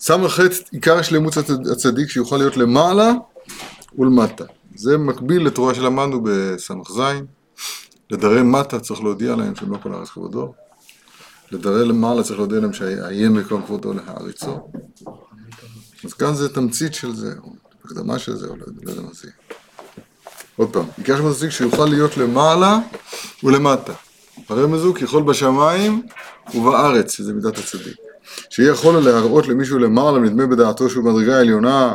ס"ח עיקר שלמות הצדיק שיוכל להיות למעלה ולמטה. זה מקביל לתורה שלמדנו בס"ז. לדרי מטה צריך להודיע להם שהם לא כל הארץ כבודו. לדרי למעלה צריך להודיע להם שאהיה מקום כבודו להעריצו. אז כאן זה תמצית של זה, או הקדמה של זה, או לא יודע מה זה. עוד פעם, עיקר של הצדיק שיוכל להיות למעלה ולמטה. הרי מזו ככל בשמיים ובארץ, שזה מידת הצדיק. שיהיה יכול להראות למישהו למעלה, נדמה בדעתו שהוא מדרגה עליונה,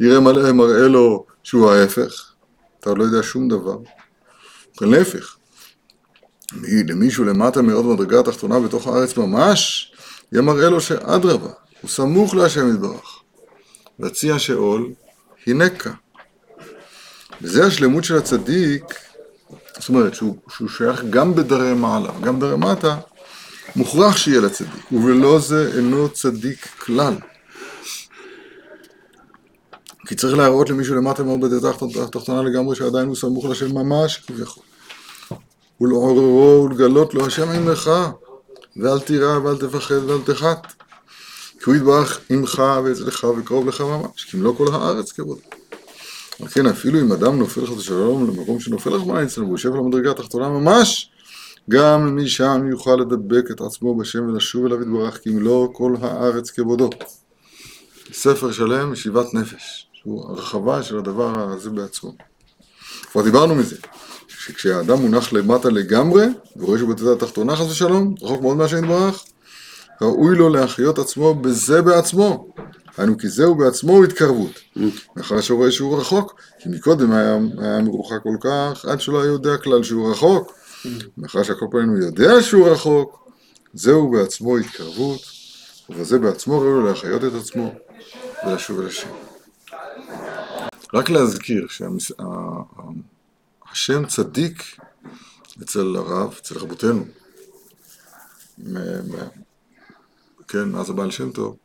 יראה מלא מראה לו שהוא ההפך. אתה עוד לא יודע שום דבר. להפך. למישהו למטה מאוד מדרגה התחתונה בתוך הארץ ממש, יהיה מראה לו שאדרבה, הוא סמוך להשם יתברך. והציע שאול, הנקה. וזה השלמות של הצדיק, זאת אומרת שהוא, שהוא שייך גם בדרי מעלה וגם בדרי מטה, מוכרח שיהיה לצדיק, ובלא זה אינו צדיק כלל. כי צריך להראות למישהו למטה מאוד בדרך התחתונה לגמרי שעדיין הוא סמוך לשם ממש כביכול. ולעוררו ולגלות לו השם עמך, ואל תירא ואל תפחד ואל תחת. כי הוא יתברך עמך ואצלך וקרוב לך ממש, כי אם לא כל הארץ כבוד. על כן אפילו אם אדם נופל חס ושלום למקום שנופל רחמנא אצלנו והוא יושב על המדרגה התחתונה ממש, גם משם יוכל לדבק את עצמו בשם ולשוב אליו יתברך, כי אם לא כל הארץ כבודו. ספר שלם, ישיבת נפש, שהוא הרחבה של הדבר הזה בעצמו. כבר דיברנו מזה, שכשהאדם מונח למטה לגמרי, ורואה שהוא בתת התחתונה חס ושלום, רחוק מאוד מהשם יתברך, ראוי לו להחיות עצמו בזה בעצמו. היינו כי זהו בעצמו התקרבות. מאחר שהוא רואה שהוא רחוק, כי מקודם היה, היה מרוחק כל כך, עד שלא היה יודע כלל שהוא רחוק. מאחר שהכל פעמים הוא יודע שהוא רחוק, זהו בעצמו התקרבות, ובזה בעצמו ראוי להחיות את עצמו ולשוב אל השם. רק להזכיר שהשם צדיק אצל הרב, אצל רבותינו, כן, מאז הבעל שם טוב,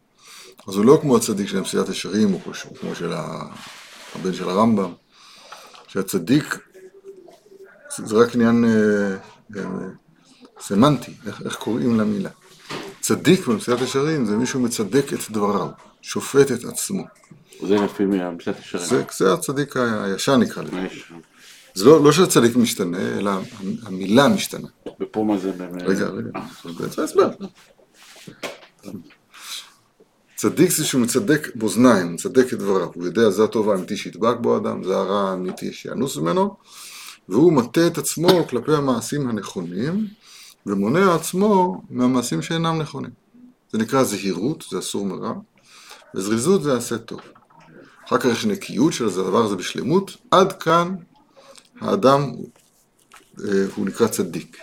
אז הוא לא כמו הצדיק של מסיעת ישרים, או כמו של הבן של הרמב"ם, שהצדיק זה רק עניין אה, אה, סמנטי, איך, איך קוראים למילה. צדיק במסיעת ישרים זה מישהו מצדק את דבריו, שופט את עצמו. זה לפי מסיעת ישרים. זה, זה הצדיק הישן נקרא לזה. זה לא, לא שהצדיק משתנה, אלא המילה משתנה. ופה מה זה באמת? רגע, רגע, זה הסבר. צדיק זה שהוא מצדק באוזניים, מצדק את דבריו, הוא יודע זה הטוב האמיתי שידבק בו אדם, זה הרע האמיתי שינוס ממנו, והוא מטה את עצמו כלפי המעשים הנכונים, ומונע עצמו מהמעשים שאינם נכונים. זה נקרא זהירות, זה אסור מרע, וזריזות זה עשה טוב. אחר כך יש נקיות של הדבר הזה בשלמות, עד כאן האדם אה, הוא נקרא צדיק.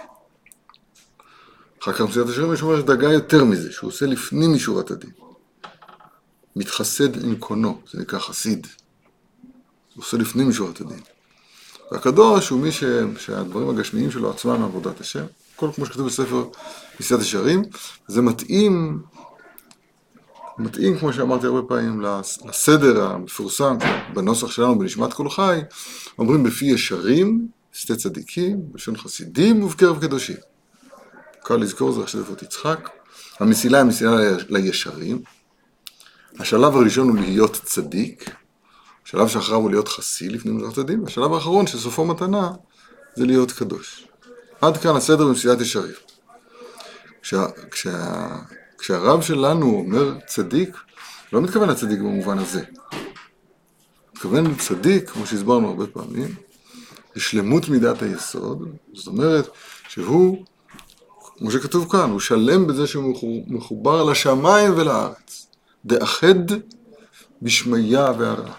אחר כך מסיעת השירים יש אומר דרגה יותר מזה, שהוא עושה לפנים משורת הדין. מתחסד עם קונו, זה נקרא חסיד. הוא עושה לפנים משורת הדין. והקדוש הוא מי ש... שהדברים הגשמיים שלו עצמם עבודת השם, הכל כמו שכתוב בספר מסיעת ישרים, זה מתאים, מתאים כמו שאמרתי הרבה פעמים לסדר המפורסם בנוסח שלנו בנשמת כל חי, אומרים בפי ישרים, שתי צדיקים, בלשון חסידים ובקרב קדושים. קל לזכור זה עכשיו איפה יצחק, המסילה היא מסילה לישרים, השלב הראשון הוא להיות צדיק, השלב שאחריו הוא להיות חסי לפני מזרח הדין, והשלב האחרון שסופו מתנה זה להיות קדוש. עד כאן הסדר במסיעת ישרים. כשה, כשה, כשהרב שלנו אומר צדיק, לא מתכוון לצדיק במובן הזה. מתכוון לצדיק, כמו שהסברנו הרבה פעמים, לשלמות מידת היסוד, זאת אומרת שהוא, כמו שכתוב כאן, הוא שלם בזה שהוא מחובר לשמיים ולארץ. דאחד בשמיה והרע.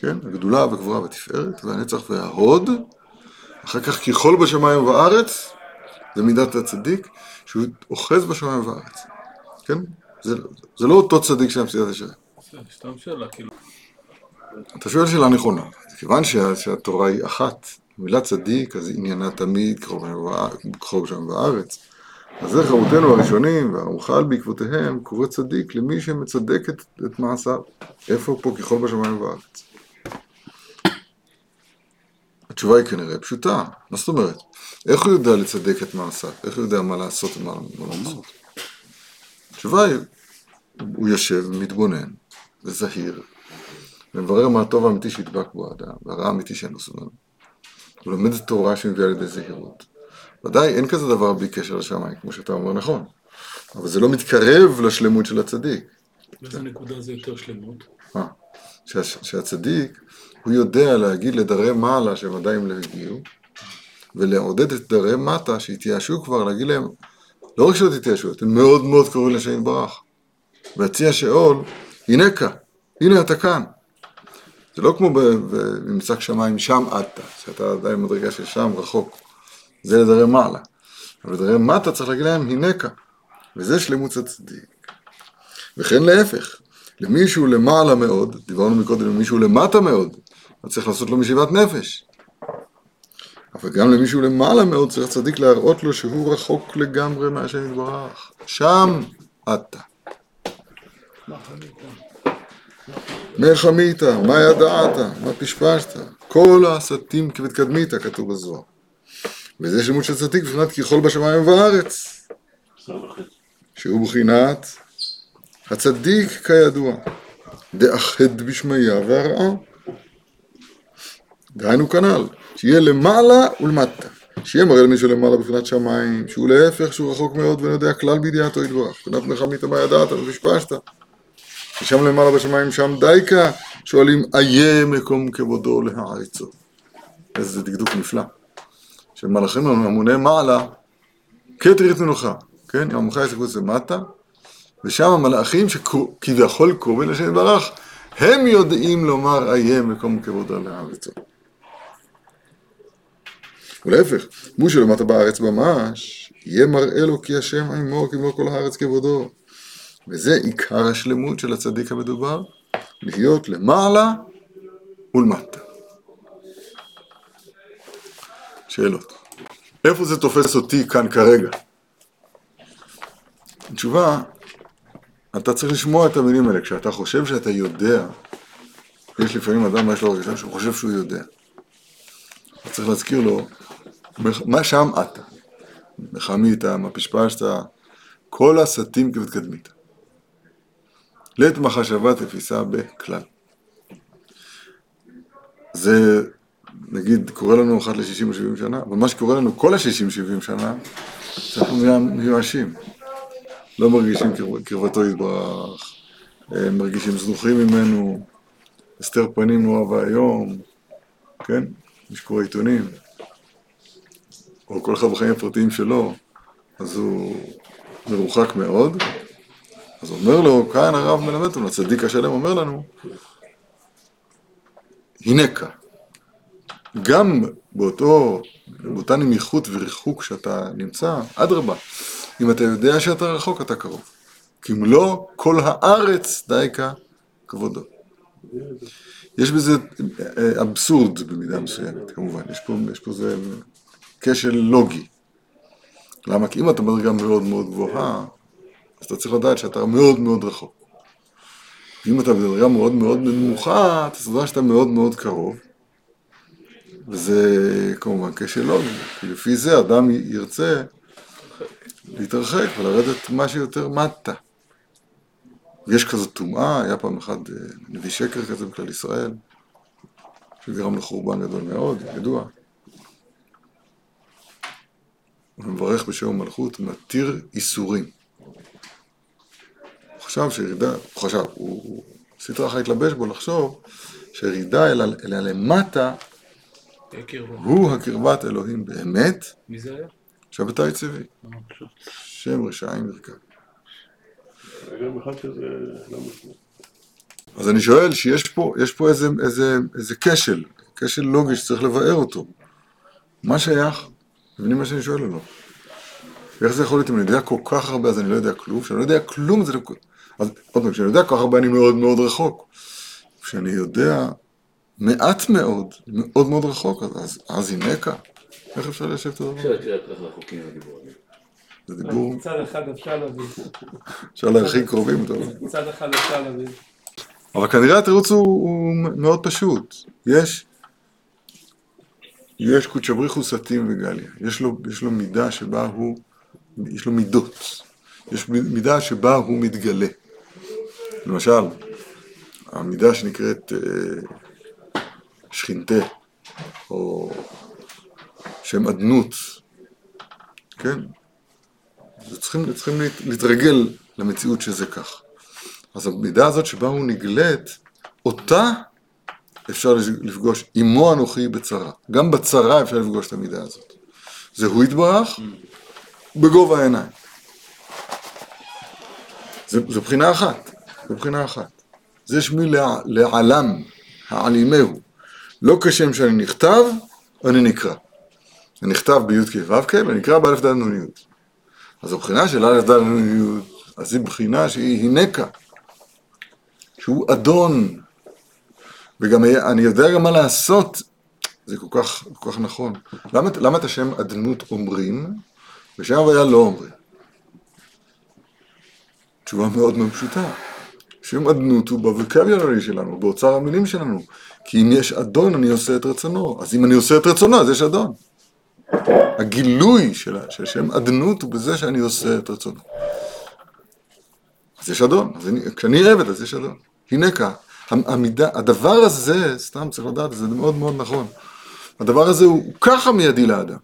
כן? הגדולה והגבורה והתפארת, והנצח וההוד. אחר כך ככל בשמיים ובארץ, זה מידת הצדיק, שהוא אוחז בשמיים ובארץ. כן? זה, זה לא אותו צדיק של המסיעת השם. סתם שאלה, כאילו. אתה שואל שאלה נכונה. כיוון שה, שהתורה היא אחת, המילה צדיק, אז עניינה תמיד ככל בשמיים ובארץ. אז איך רבותינו הראשונים והרמח"ל בעקבותיהם קורא צדיק למי שמצדק את, את מעשיו. איפה פה ככל בשמיים ובארץ? התשובה היא כנראה פשוטה. מה זאת אומרת? איך הוא יודע לצדק את מעשיו? איך הוא יודע מה לעשות ומה לא לעשות? התשובה היא, הוא יושב ומתבונן, וזהיר, ומברר מה הטוב האמיתי שידבק בו האדם, והרע האמיתי שאינו סובלנו. הוא לומד את תורה שמביאה לידי זהירות. ודאי אין כזה דבר בלי קשר לשמיים, כמו שאתה אומר נכון, אבל זה לא מתקרב לשלמות של הצדיק. באיזה נקודה זה יותר שלמות? שה, שהצדיק, הוא יודע להגיד לדרי מעלה שהם עדיין לא הגיעו, ולעודד את דרי מטה שהתייאשו כבר, להגיד להם, לא רק שלא תתייאשו, אתם מאוד מאוד קרובים לשם יתברך. והציע שאול, הנקה, הנה אתה כאן. זה לא כמו במשחק שמיים, שם עדת, שאתה עדיין מדרגה של שם רחוק. זה לדרי מעלה. אבל לדרי מטה צריך להגיד להם, הנקה. וזה שלמות הצדיק. וכן להפך, למישהו למעלה מאוד, דיברנו מקודם למישהו למטה מאוד, אז צריך לעשות לו משיבת נפש. אבל גם למישהו למעלה מאוד צריך צדיק להראות לו שהוא רחוק לגמרי מהשם יתברך. שם אתה. מה חמית, מה ידעת, מה פשפשת, כל הסתים כבתקדמית, כתוב בזוהר. וזה שלמות של צדיק בבחינת ככל בשמיים ובארץ. שהוא בחינת הצדיק כידוע, דאחד בשמיה והרעה. דהיינו כנ"ל, שיהיה למעלה ולמטה. שיהיה מראה למישהו למעלה בבחינת שמיים, שהוא להפך, שהוא רחוק מאוד ואינו יודע כלל בידיעתו יתברך. בחינת נחמית מה ידעת ופשפשת. ושם למעלה בשמיים, שם דייקה, שואלים, איה מקום כבודו להעריצו. איזה דקדוק נפלא. שמלאכים המוני מעלה, כתרית מנוחה, כן? עמך יסקו זה מטה, ושם המלאכים שכביכול קרובים לשם יתברך, הם יודעים לומר איה מקום כבודו להעריצו. ולהפך, מי שלמטה בארץ ממש, יהיה מראה לו כי השם עמו כמו כל הארץ כבודו. וזה עיקר השלמות של הצדיק המדובר, להיות למעלה ולמטה. שאלות. איפה זה תופס אותי כאן כרגע? התשובה, אתה צריך לשמוע את המילים האלה. כשאתה חושב שאתה יודע, יש לפעמים אדם, יש לו הרגשה שהוא חושב שהוא יודע. אתה צריך להזכיר לו, מה שם אתה? מחמית, מה פשפשת, כל הסתים כבתקדמית. לית מחשבה תפיסה בכלל. זה, נגיד, קורה לנו אחת ל-60 או 70 שנה, אבל מה שקורה לנו כל ה-60-70 שנה, שאנחנו מיואשים. לא מרגישים קרבתו יתברך, מרגישים זנוחים ממנו, הסתר פנים נורא ואיום, כן? מי שקורא עיתונים, או כל אחד בחיים הפרטיים שלו, אז הוא מרוחק מאוד. אז אומר לו, כאן הרב מלמד אותנו, הצדיק השלם אומר לנו, הנקה, גם באותו, באותה נמיכות וריחוק שאתה נמצא, אדרבה, אם אתה יודע שאתה רחוק, אתה קרוב. כי אם לא, כל הארץ דייקה כבודו. יש בזה אבסורד במידה מסוימת, כמובן, יש פה, יש פה זה כשל לוגי. למה? כי אם אתה מדרגה מאוד מאוד גבוהה, אז אתה צריך לדעת שאתה מאוד מאוד רחוק. אם אתה בדרגה מאוד מאוד נמוכה, אתה יודע שאתה מאוד מאוד קרוב. וזה כמובן כשל לוגי, כי לפי זה אדם ירצה להתרחק ולרדת מה שיותר מטה. יש כזאת טומאה, היה פעם אחד נביא שקר כזה בכלל ישראל, שגרם לחורבן גדול מאוד, ידוע. הוא מברך בשם המלכות, מתיר איסורים. הוא חשב שירידה, הוא חשב, הוא סטרא אחת התלבש בו לחשוב שירידה אלא, אלא למטה הוא הקרבת אלוהים באמת. מי זה היה? שבתאי צבי. שם רשעים ירכב. גם אחד כזה לא. אז אני שואל שיש פה, יש פה איזה, איזה, איזה כשל, כשל לוגי שצריך לבאר אותו. מה שייך? מבינים מה שאני שואל או לא? ואיך זה יכול להיות אם אני יודע כל כך הרבה אז אני לא יודע כלום? כשאני לא יודע כלום זה לא... אז עוד פעם, כשאני יודע כל כך הרבה אני מאוד מאוד רחוק. כשאני יודע מעט מאוד, מאוד מאוד רחוק, אז, אז, אז הנקה. איך אפשר ליישב את הדבר? אפשר להקריא איך רחוקים הדיבורים. זה דיבור, מצד אחד אפשר להבין. אפשר להרחיק קרובים, טוב. מצד אחד אפשר להבין. אבל כנראה התירוץ הוא מאוד פשוט. יש, יש קודשבריחו סטים וגליה. יש לו, יש לו מידה שבה הוא, יש לו מידות. יש מידה שבה הוא מתגלה. למשל, המידה שנקראת אה, שכינתה, או שם אדנות, כן? צריכים, צריכים להת, להתרגל למציאות שזה כך. אז המידה הזאת שבה הוא נגלית, אותה אפשר לפגוש, עמו אנוכי בצרה. גם בצרה אפשר לפגוש את המידה הזאת. זה הוא יתברך בגובה העיניים. זה בחינה אחת, זה בחינה אחת. זה שמי לע, לעלם, העלימהו. לא כשם שאני נכתב, אני נקרא. זה נכתב בי"ק ו"ק ונקרא באלף ד' נ"י. אז הבחינה של א' ד' נ"י, אז היא בחינה שהיא הינקה, שהוא אדון, וגם אני יודע גם מה לעשות, זה כל כך, כל כך נכון. למה, למה את השם אדנות אומרים, ושם הוויה לא אומרים? תשובה מאוד מאוד פשוטה. שם אדנות הוא בווקביולרי שלנו, באוצר המילים שלנו. כי אם יש אדון, אני עושה את רצונו. אז אם אני עושה את רצונו, אז יש אדון. הגילוי של, של שם אדנות הוא בזה שאני עושה את רצונו. אז יש אדון. אז אני, כשאני עבד, אז יש אדון. הנה כך. המידה, הדבר הזה, סתם צריך לדעת, זה מאוד מאוד נכון. הדבר הזה הוא, הוא ככה מיידי לאדם.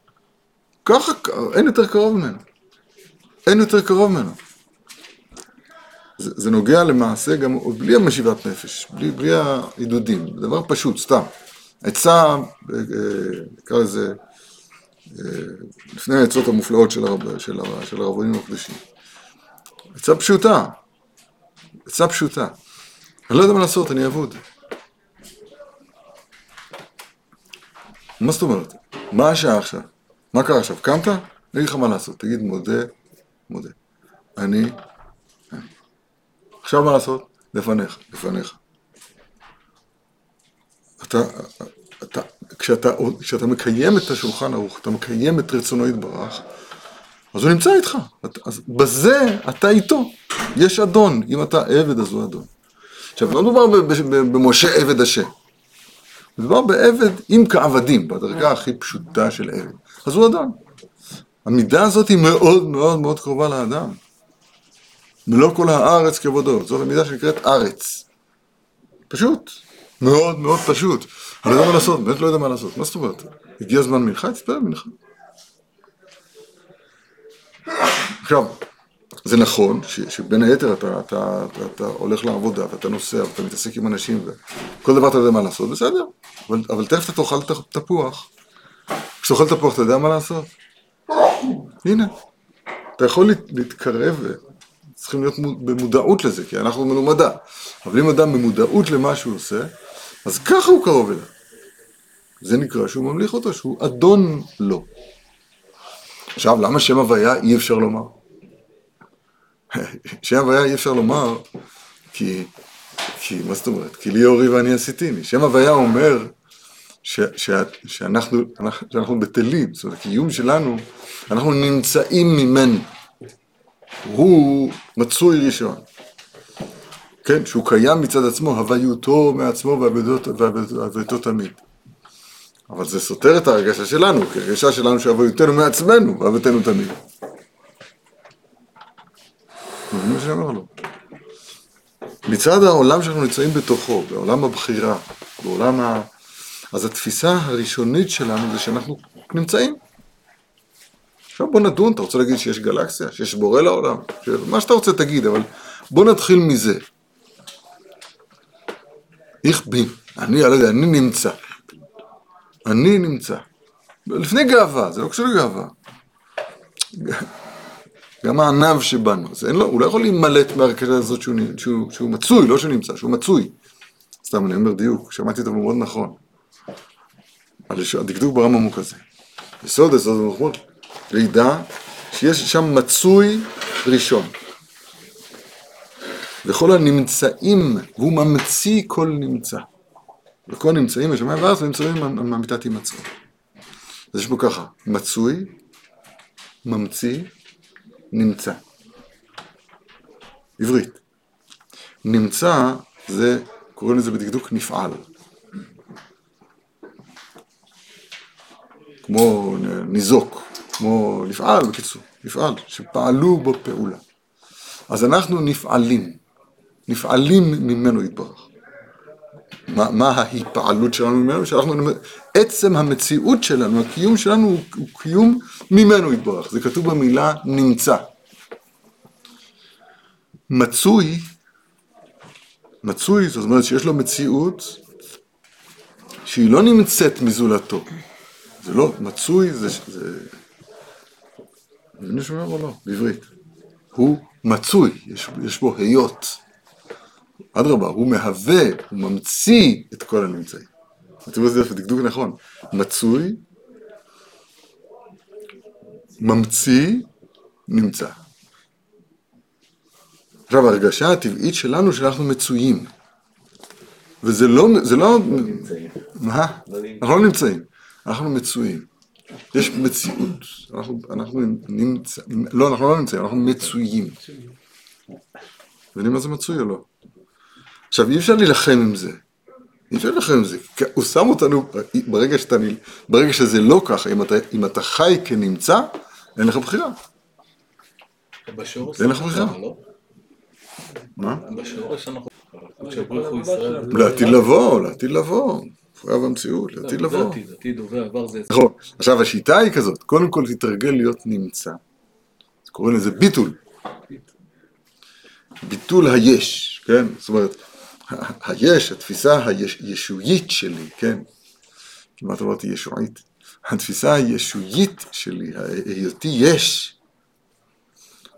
ככה, אין יותר קרוב ממנו. אין יותר קרוב ממנו. זה, זה נוגע למעשה גם בלי המשיבת נפש, בלי, בלי העידודים, דבר פשוט, סתם. עצה, אה, נקרא לזה, אה, לפני העצות המופלאות של, הרב, של, הרב, של הרבנים הקדושים. עצה פשוטה, עצה פשוטה. אני לא יודע מה לעשות, אני אבוד. מה זאת אומרת? מה השעה עכשיו? מה קרה עכשיו? קמת? אני אגיד לך מה לעשות. תגיד מודה, מודה. אני עכשיו מה לעשות? לפניך, לפניך. אתה, אתה, כשאתה, כשאתה מקיים את השולחן ערוך, אתה מקיים את רצונו יתברך, אז הוא נמצא איתך. אז בזה אתה איתו. יש אדון. אם אתה עבד, אז הוא אדון. עכשיו, לא מדובר במשה עבד השם. מדובר בעבד עם כעבדים, בדרגה הכי פשוטה של עבד. אז הוא אדם. המידה הזאת היא מאוד מאוד מאוד קרובה לאדם. מלוא כל הארץ כבודו, זאת המידה שנקראת ארץ. פשוט, מאוד מאוד פשוט. אני לא יודע מה לעשות, באמת לא יודע מה לעשות. מה זאת אומרת? הגיע הזמן מנחה, תתפלל מנחה. עכשיו, זה נכון ש, שבין היתר אתה, אתה, אתה, אתה הולך לעבודה ואתה נוסע ואתה מתעסק עם אנשים וכל דבר אתה יודע מה לעשות, בסדר, אבל, אבל תכף אתה תאכל תפוח. כשאתה אוכל תפוח אתה יודע מה לעשות? הנה, אתה יכול להתקרב צריכים להיות במודעות לזה, כי אנחנו מלומדה. אבל אם אדם במודעות למה שהוא עושה, אז ככה הוא קרוב אליו. זה נקרא שהוא ממליך אותו, שהוא אדון לו. עכשיו, למה שם הוויה אי אפשר לומר? שם הוויה אי אפשר לומר, כי, כי, מה זאת אומרת? כי לי אורי ואני עשיתיני. שם הוויה אומר ש, ש, שאנחנו, שאנחנו בטלים, זאת אומרת, הקיום שלנו, אנחנו נמצאים ממנו. הוא מצוי ראשון. כן, שהוא קיים מצד עצמו, הוויותו מעצמו והוויותו תמיד. אבל זה סותר את ההרגשה שלנו, כי הרגשה שלנו שהוויותנו מעצמנו והוויותנו תמיד. לו. מצד העולם שאנחנו נמצאים בתוכו, בעולם הבחירה, בעולם ה... אז התפיסה הראשונית שלנו זה שאנחנו נמצאים. עכשיו בוא נדון, אתה רוצה להגיד שיש גלקסיה, שיש בורא לעולם, מה שאתה רוצה תגיד, אבל בוא נתחיל מזה. איך בי, אני, לא אני נמצא. אני נמצא. לפני גאווה, זה לא קשור לגאווה. גם הענב שבנו, אז אין לו, הוא לא יכול להימלט מהרכזת הזאת שהוא, שהוא, שהוא מצוי, לא שהוא נמצא, שהוא מצוי. סתם, אני אומר דיוק, שמעתי אותו מאוד נכון. הדקדוק ברמב"ם הוא כזה. יסוד יסוד המחמוד, לידע שיש שם מצוי ראשון. וכל הנמצאים, והוא ממציא כל נמצא. וכל הנמצאים בשמיים וארץ נמצאים מהמיטת הימצאו. אז יש פה ככה, מצוי, ממציא, נמצא. עברית. נמצא זה, קוראים לזה בדקדוק נפעל. כמו ניזוק. כמו נפעל, בקיצור, נפעל, שפעלו בו פעולה. אז אנחנו נפעלים. נפעלים ממנו יתברך. מה, מה ההתפעלות שלנו ממנו? שאנחנו, עצם המציאות שלנו, הקיום שלנו הוא, הוא קיום ממנו יתברך. זה כתוב במילה נמצא. מצוי, מצוי, זאת אומרת שיש לו מציאות שהיא לא נמצאת מזולתו. זה לא, מצוי זה... זה... מבינים שאומר או לא? בעברית. הוא מצוי, יש, יש בו היות. אדרבה, הוא מהווה, הוא ממציא את כל הנמצאים. רואים זה דקדוק נכון. מצוי, ממציא, נמצא. עכשיו, ההרגשה הטבעית שלנו שאנחנו מצויים. וזה לא, זה לא... מה? אנחנו לא נמצאים, אנחנו מצויים. יש מציאות, אנחנו, אנחנו נמצאים, לא, אנחנו לא נמצאים, אנחנו מצויים. מבינים מה זה מצוי או לא? עכשיו, אי אפשר להילחם עם זה. אי אפשר להילחם עם זה. הוא שם אותנו, ברגע, שאתה, ברגע שזה לא ככה, אם אתה, אם אתה חי כנמצא, אין לך בחירה. אין לך בחירה. לא? מה? בשורש אנחנו... לעתיד לבוא, לעתיד לבוא. מחויב במציאות, לעתיד לבוא. זה עתיד, עתיד הווה עבר זה... נכון. עכשיו השיטה היא כזאת, קודם כל תתרגל להיות נמצא. קוראים לזה ביטול. ביטול היש, כן? זאת אומרת, היש, התפיסה הישועית שלי, כן? כמעט אמרתי ישועית. התפיסה הישועית שלי, היותי יש,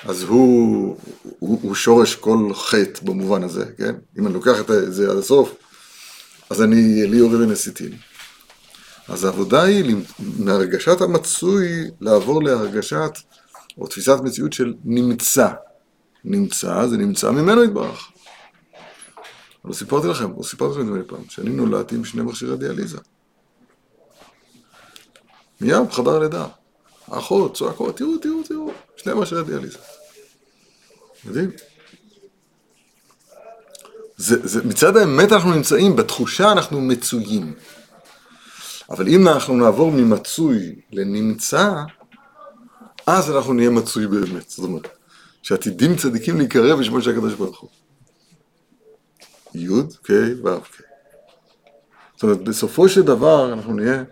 אז הוא, הוא, הוא שורש כל חטא במובן הזה, כן? אם אני לוקח את זה עד הסוף, אז אני, לי יורד ונסיתים. אז העבודה היא מהרגשת המצוי לעבור להרגשת, או תפיסת מציאות של נמצא. נמצא, זה נמצא ממנו יתברך. אבל סיפרתי לכם, או סיפרתי לכם פעם, שאני נולדתי עם שני מכשירי דיאליזה. מיד בחדר לידה. האחות צועקות, תראו, תראו, תראו, שני מכשירי דיאליזה. יודעים? זה, זה, מצד האמת אנחנו נמצאים, בתחושה אנחנו מצויים. אבל אם אנחנו נעבור ממצוי לנמצא, אז אנחנו נהיה מצוי באמת. זאת אומרת, שעתידים צדיקים להיקרא בשמו של הקדוש ברוך הוא. י' ק' ו' ק'. זאת אומרת, בסופו של דבר אנחנו נהיה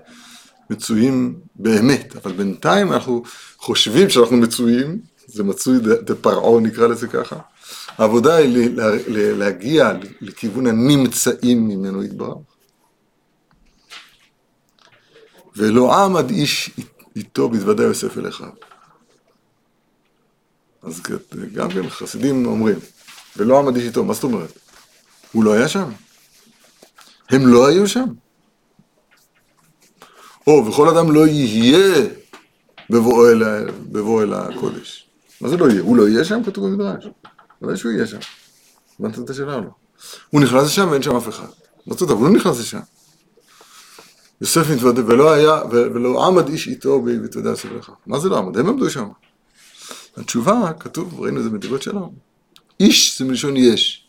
מצויים באמת, אבל בינתיים אנחנו חושבים שאנחנו מצויים, זה מצוי דה פרעה נקרא לזה ככה. העבודה היא להגיע לכיוון הנמצאים ממנו יתברך. ולא עמד איש איתו בתוודע יוסף אליך. אז גם כן חסידים אומרים, ולא עמד איש איתו, מה זאת אומרת? הוא לא היה שם. הם לא היו שם. או, וכל אדם לא יהיה בבואו אל, בבוא אל הקודש. מה זה לא יהיה? הוא לא יהיה שם? כתוב במדרש. ודאי שהוא יהיה שם. הבנת את השאלה או לא? הוא נכנס לשם ואין שם אף אחד. זאת אומרת? אבל הוא נכנס לשם. יוסף מתוודה, ולא היה, ולא עמד איש איתו בתוודה סבלך. מה זה לא עמד? הם עמדו שם. התשובה, כתוב, ראינו את זה בדיבות שלנו. איש זה מלשון יש.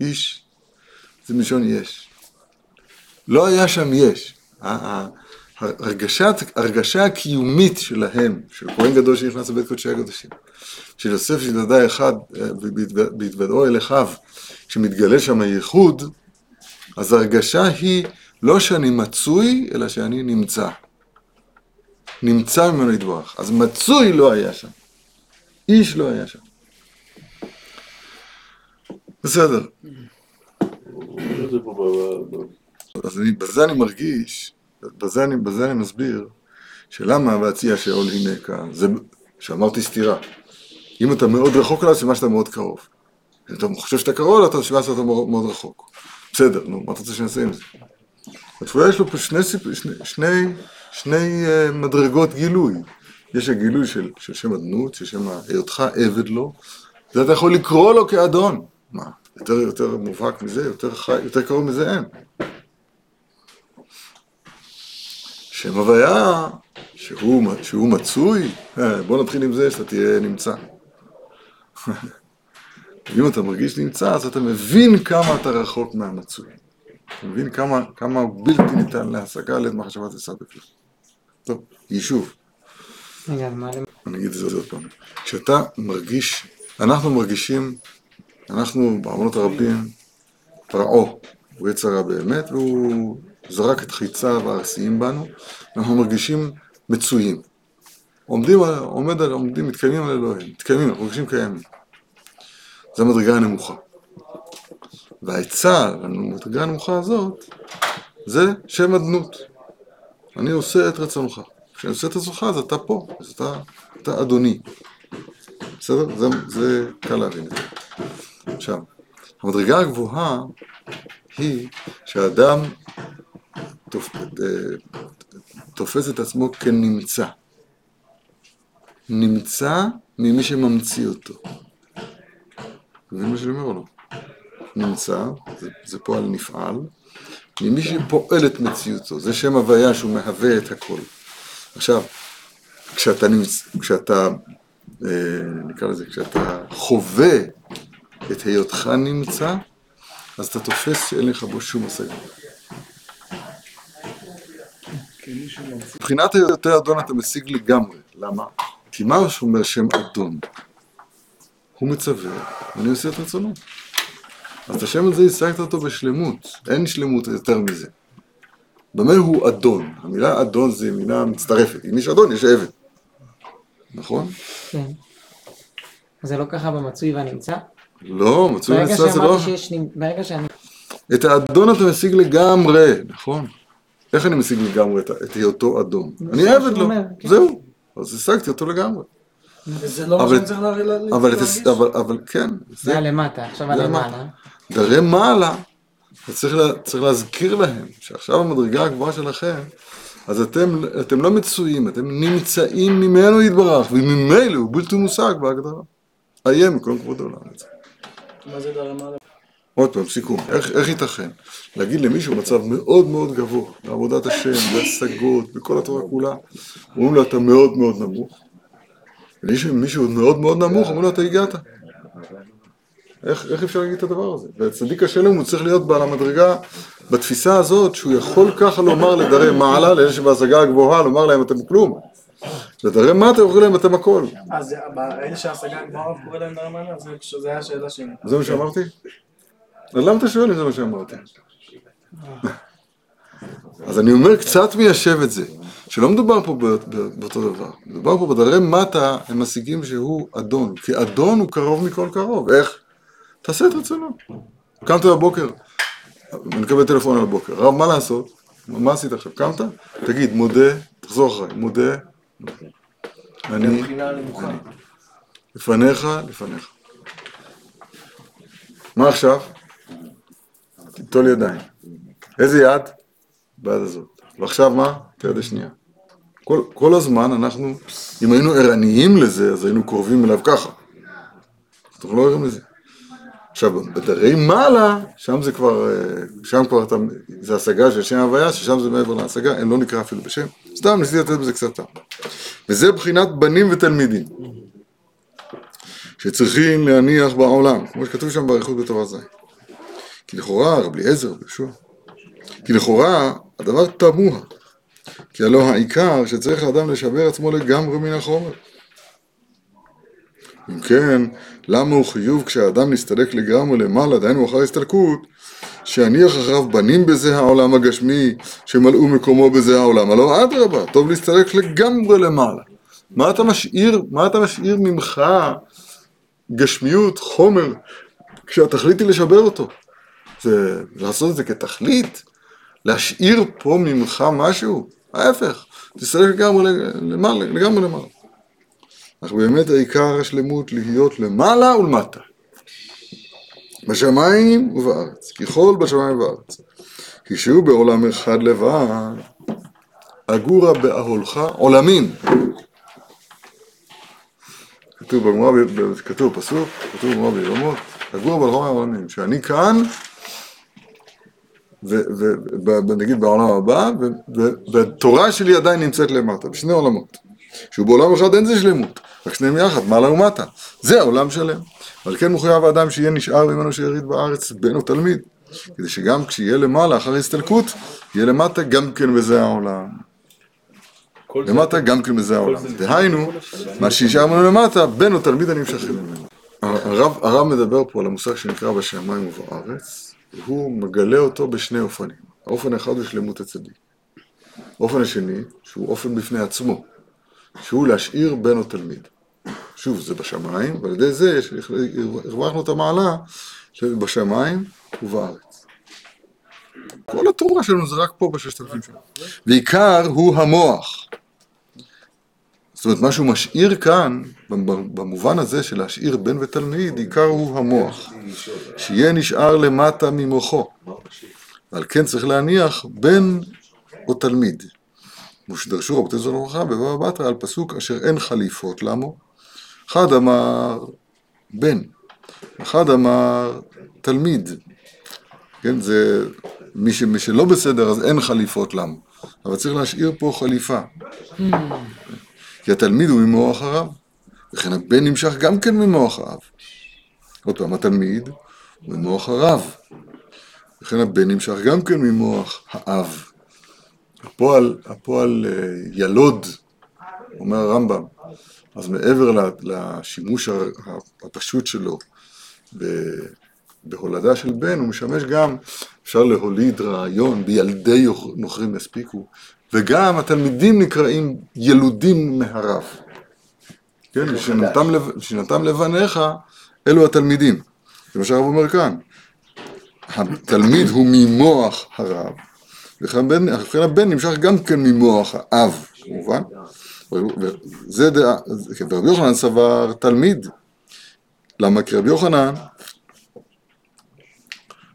איש זה מלשון יש. לא היה שם יש. הרגשת, הרגשה הקיומית שלהם, של כהן גדול שנכנס לבית קודשי הקודשים, של יוסף שדדה אחד בהתוודעו אל אחיו, שמתגלה שם הייחוד, אז הרגשה היא לא שאני מצוי, אלא שאני נמצא. נמצא ממנו יתברך. אז מצוי לא היה שם. איש לא היה שם. בסדר. אז אני, בזה אני מרגיש, בזה אני, בזה אני מסביר, שלמה והציע שאול הנה כאן, זה שאמרתי סתירה. אם אתה מאוד רחוק אליו, סימן שאתה מאוד קרוב. אם אתה חושב שאתה קרוב אליו, סימן שאתה מאוד, רחוק. בסדר, נו, מה אתה רוצה שנעשה עם זה? התפילה יש לו פה שני, שני, שני, שני uh, מדרגות גילוי. יש הגילוי של, של שם אדנות, של שם היותך עבד לו, זה אתה יכול לקרוא לו כאדון. מה, יותר, יותר מובהק מזה, יותר, חי, יותר קרוב מזה אין. שם הוויה, שהוא, שהוא מצוי, אה, בוא נתחיל עם זה שאתה תהיה נמצא. ואם אתה מרגיש נמצא, אז אתה מבין כמה אתה רחוק מהמצוי. אתה מבין כמה, כמה בלתי ניתן להשגה לעת מחשבת עשה בכלל. טוב, יישוב. אני אגיד את זה עוד פעם. כשאתה מרגיש, אנחנו מרגישים אנחנו בארמונות הרבים, פרעה הוא יצר הרע באמת, והוא זרק את חיציו הארסיים בנו, ואנחנו מרגישים מצויים. עומדים, עומד על, עומדים, מתקיימים על אלוהים, מתקיימים, אנחנו מרגישים קיימים. זו המדרגה הנמוכה. והעצה למדרגה הנמוכה הזאת, זה שם אדנות. אני עושה את רצונך. כשאני עושה את רצונך, אז אתה פה, אז אתה, אתה אדוני. בסדר? זה, זה קל להבין את זה. עכשיו, המדרגה הגבוהה היא שהאדם תופ... אה, תופס את עצמו כנמצא. נמצא ממי שממציא אותו. מבין מה שאני אומר או לא? נמצא, זה, זה פועל נפעל, ממי שפועל את מציאותו, זה שם הוויה שהוא מהווה את הכל. עכשיו, כשאתה, נמצ... כשאתה אה, נקרא לזה, כשאתה חווה את היותך נמצא, אז אתה תופס שאין לך בו שום השגה. מבחינת היותר אדון אתה משיג לגמרי. למה? כי מה שאומר שם אדון? הוא מצווה, ואני עושה את רצונו. אז את השם הזה השגת אותו בשלמות, אין שלמות יותר מזה. במה הוא אדון? המילה אדון זה מילה מצטרפת, אם יש אדון יש עבד. נכון? כן. זה לא ככה במצוי והנמצא? לא, מצוי נמצא זה לא... שאמרתי שיש... ברגע שאני... את האדון אתה משיג לגמרי, נכון? איך אני משיג לגמרי את, את היותו אדון? אני עבד לו, כן. זהו. אז השגתי אותו לגמרי. וזה לא מה אבל- שאני צריך להרגיש? אבל, אבל כן, זה זה היה למטה, עכשיו הלמעלה. דרי מעלה, אתה צריך, לה, צריך להזכיר להם שעכשיו המדרגה הגבוהה שלכם, אז אתם, אתם לא מצויים, אתם נמצאים ממנו יתברך, וממילא הוא בלתי מושג בהגדרה. איה מכל כבוד העולם. עוד פעם, סיכום, איך, איך ייתכן? להגיד למישהו מצב מאוד מאוד גבוה, בעבודת השם, בהשגות, בכל התורה כולה, אומרים לו אתה מאוד מאוד נמוך, ומישהו מישהו מאוד מאוד נמוך, אומרים לו אתה הגעת. איך, איך אפשר להגיד את הדבר הזה? והצדיק השלם הוא צריך להיות בעל המדרגה בתפיסה הזאת שהוא יכול ככה לומר לדרי מעלה, לאלה שבהשגה הגבוהה, לומר להם אתם כלום. לדרי מטה אומרים להם אתם הכל. אז אלה שההשגה הגבוהה קורא להם דר למעלה? זה- היה השאלה שלי. זה מה שאמרתי? למה אתה שואל אם זה מה שאמרתי? אז אני אומר, קצת מיישב את זה, שלא מדובר פה בא- בא- באותו דבר, מדובר פה בדרי מטה, הם משיגים שהוא אדון, כי אדון הוא קרוב מכל קרוב, איך? תעשה את רצונו. קמת בבוקר, אני מקבל טלפון על הבוקר, רב, מה לעשות? מה עשית עכשיו? קמת? תגיד, מודה, תחזור אחריי, מודה, אני. לפניך, לפניך. מה עכשיו? תיטול ידיים. איזה יד? ביד הזאת. ועכשיו מה? את היד השנייה. כל, כל הזמן אנחנו, אם היינו ערניים לזה, אז היינו קרובים אליו ככה. אנחנו לא ערים לזה. עכשיו, בדרי מעלה, שם זה כבר, אה, שם כבר אתה, זה השגה של שם הוויה, ששם זה מעבר להשגה, אין לא נקרא אפילו בשם. סתם ניסיתי לתת בזה קצת טעם. וזה בחינת בנים ותלמידים. שצריכים להניח בעולם, כמו שכתוב שם באריכות בתורה ז'. כי לכאורה, רבי אליעזר, יהושע, כי לכאורה הדבר תמוה, כי הלא העיקר שצריך האדם לשבר עצמו לגמרי מן החומר. אם כן, למה הוא חיוב כשהאדם נסתלק לגמרי למעלה, דהיינו אחר הסתלקות, שיניח אחריו בנים בזה העולם הגשמי, שמלאו מקומו בזה העולם. הלא אדרבה, טוב להסתלק לגמרי למעלה. מה אתה משאיר, מה אתה משאיר ממך גשמיות, חומר, כשהתכלית היא לשבר אותו. זה לעשות את זה כתכלית, להשאיר פה ממך משהו, ההפך, תסתלק לגמרי למעלה, לגמרי למעלה. אך באמת העיקר השלמות להיות למעלה ולמטה. בשמיים ובארץ, ככל בשמיים ובארץ. כי שהוא בעולם אחד לבד, אגורה באהולך עולמים. כתוב בגמרא, כתוב פסוק, כתוב בגמרא בירמות, אגורה באהולך עולמים, שאני כאן, ונגיד בעולם הבא, והתורה שלי עדיין נמצאת למטה, בשני עולמות. שהוא בעולם אחד אין זה שלמות, רק שניהם יחד, מעלה ומטה. זה עולם שלם. אבל כן מחויב האדם שיהיה נשאר ממנו שיריד בארץ בן או תלמיד, כדי שגם כשיהיה למעלה אחר הסתלקות, יהיה למטה גם כן בזה העולם. למטה גם כן בזה העולם. דהיינו, מה שישאר ממנו למטה, בן או תלמיד הנמשכים ממנו. הרב, הרב מדבר פה על המושג שנקרא בשמיים ובארץ, והוא מגלה אותו בשני אופנים. האופן האחד הוא שלמות הצדיק. האופן השני, שהוא אופן בפני עצמו, שהוא להשאיר בן או תלמיד. שוב, זה בשמיים, ועל ידי זה הרווחנו את המעלה של בשמיים ובארץ. כל התורה שלנו זה רק פה בששת אלפים שנה. ועיקר הוא המוח. זאת אומרת, מה שהוא משאיר כאן, במובן הזה של להשאיר בן ותלמיד, עיקר הוא המוח. שיהיה נשאר למטה ממוחו. ועל כן צריך להניח בן או תלמיד. כמו שדרשו רבותי זו לברכה בבבא בתרא על פסוק אשר אין חליפות למו. אחד אמר בן, אחד אמר תלמיד. כן, זה מי, ש, מי שלא בסדר אז אין חליפות למו. אבל צריך להשאיר פה חליפה. כי התלמיד הוא ממוח הרב, וכן הבן נמשך גם כן ממוח האב. עוד פעם, התלמיד הוא ממוח הרב, וכן הבן נמשך גם כן ממוח האב. הפועל, הפועל אה, ילוד, אומר הרמב"ם, אז מעבר לשימוש הפשוט שלו בהולדה של בן, הוא משמש גם, אפשר להוליד רעיון, בילדי נוכרים יספיקו, וגם התלמידים נקראים ילודים מהרב. כן, ושנתם לבניך, אלו התלמידים. זה מה שהרב אומר כאן. התלמיד הוא ממוח הרב, וכן הבן, נמשך גם כן ממוח האב, כמובן. וזה דעה, כן, ורבי יוחנן סבר תלמיד. למה? כי רבי יוחנן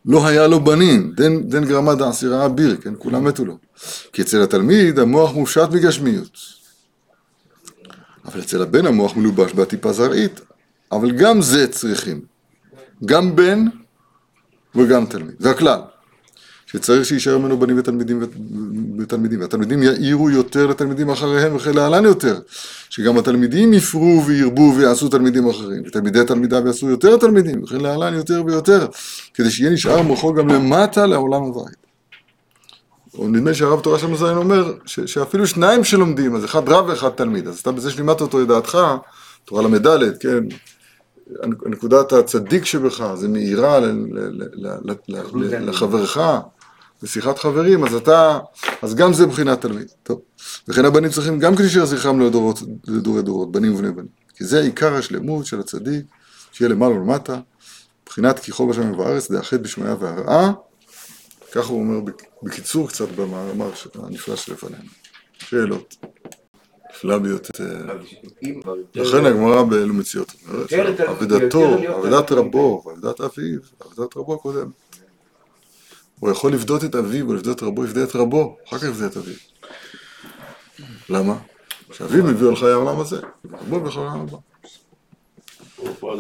לא היה לו בנים, דן, דן גרמא דעשירא אביר, כן, כולם מתו לו. כי אצל התלמיד המוח מופשט מגשמיות. אבל אצל הבן המוח מלובש בעטיפה זרעית, אבל גם זה צריכים. גם בן וגם תלמיד. זה הכלל. שצריך שיישאר ממנו בנים ותלמידים ותלמידים, והתלמידים יאירו יותר לתלמידים אחריהם וכן להלן יותר, שגם התלמידים יפרו וירבו ויעשו תלמידים אחרים, ותלמידי תלמידיו יעשו יותר תלמידים וכן להלן יותר ויותר, כדי שיהיה נשאר מוחו גם למטה לעולם הבית. או נדמה לי שהרב תורה של זין אומר ש, שאפילו שניים שלומדים, אז אחד רב ואחד תלמיד, אז אתה בזה שלימדת אותו את דעתך, תורה ל"ד, כן, נקודת הצדיק שבך, זה מאירה לחברך, בשיחת חברים, אז אתה, אז גם זה מבחינת תלמיד. טוב. וכן הבנים צריכים גם להישאר זכרם לדורות, לדורי דורות, בנים ובני בנים. כי זה עיקר השלמות של הצדיק, שיהיה למעלה ולמטה, מבחינת כי חוב השמיים ובארץ, דאחד בשמיה והרעה. ככה הוא אומר בק- בקיצור קצת במאמר הנפלא שלפנינו. שאלות. נפלא ביותר. לכן הגמרא באלו מציאות אומרת, אבדתו, אבדת. רבו, ואבדת אביו, אבדת רבו הקודם. הוא יכול לפדות את אביו, או לפדות רבו, יפדה את רבו, אחר כך יפדה את אביו. למה? שאביו מביא על חיי העולם הזה, רבו בכל העולם הבא. הוא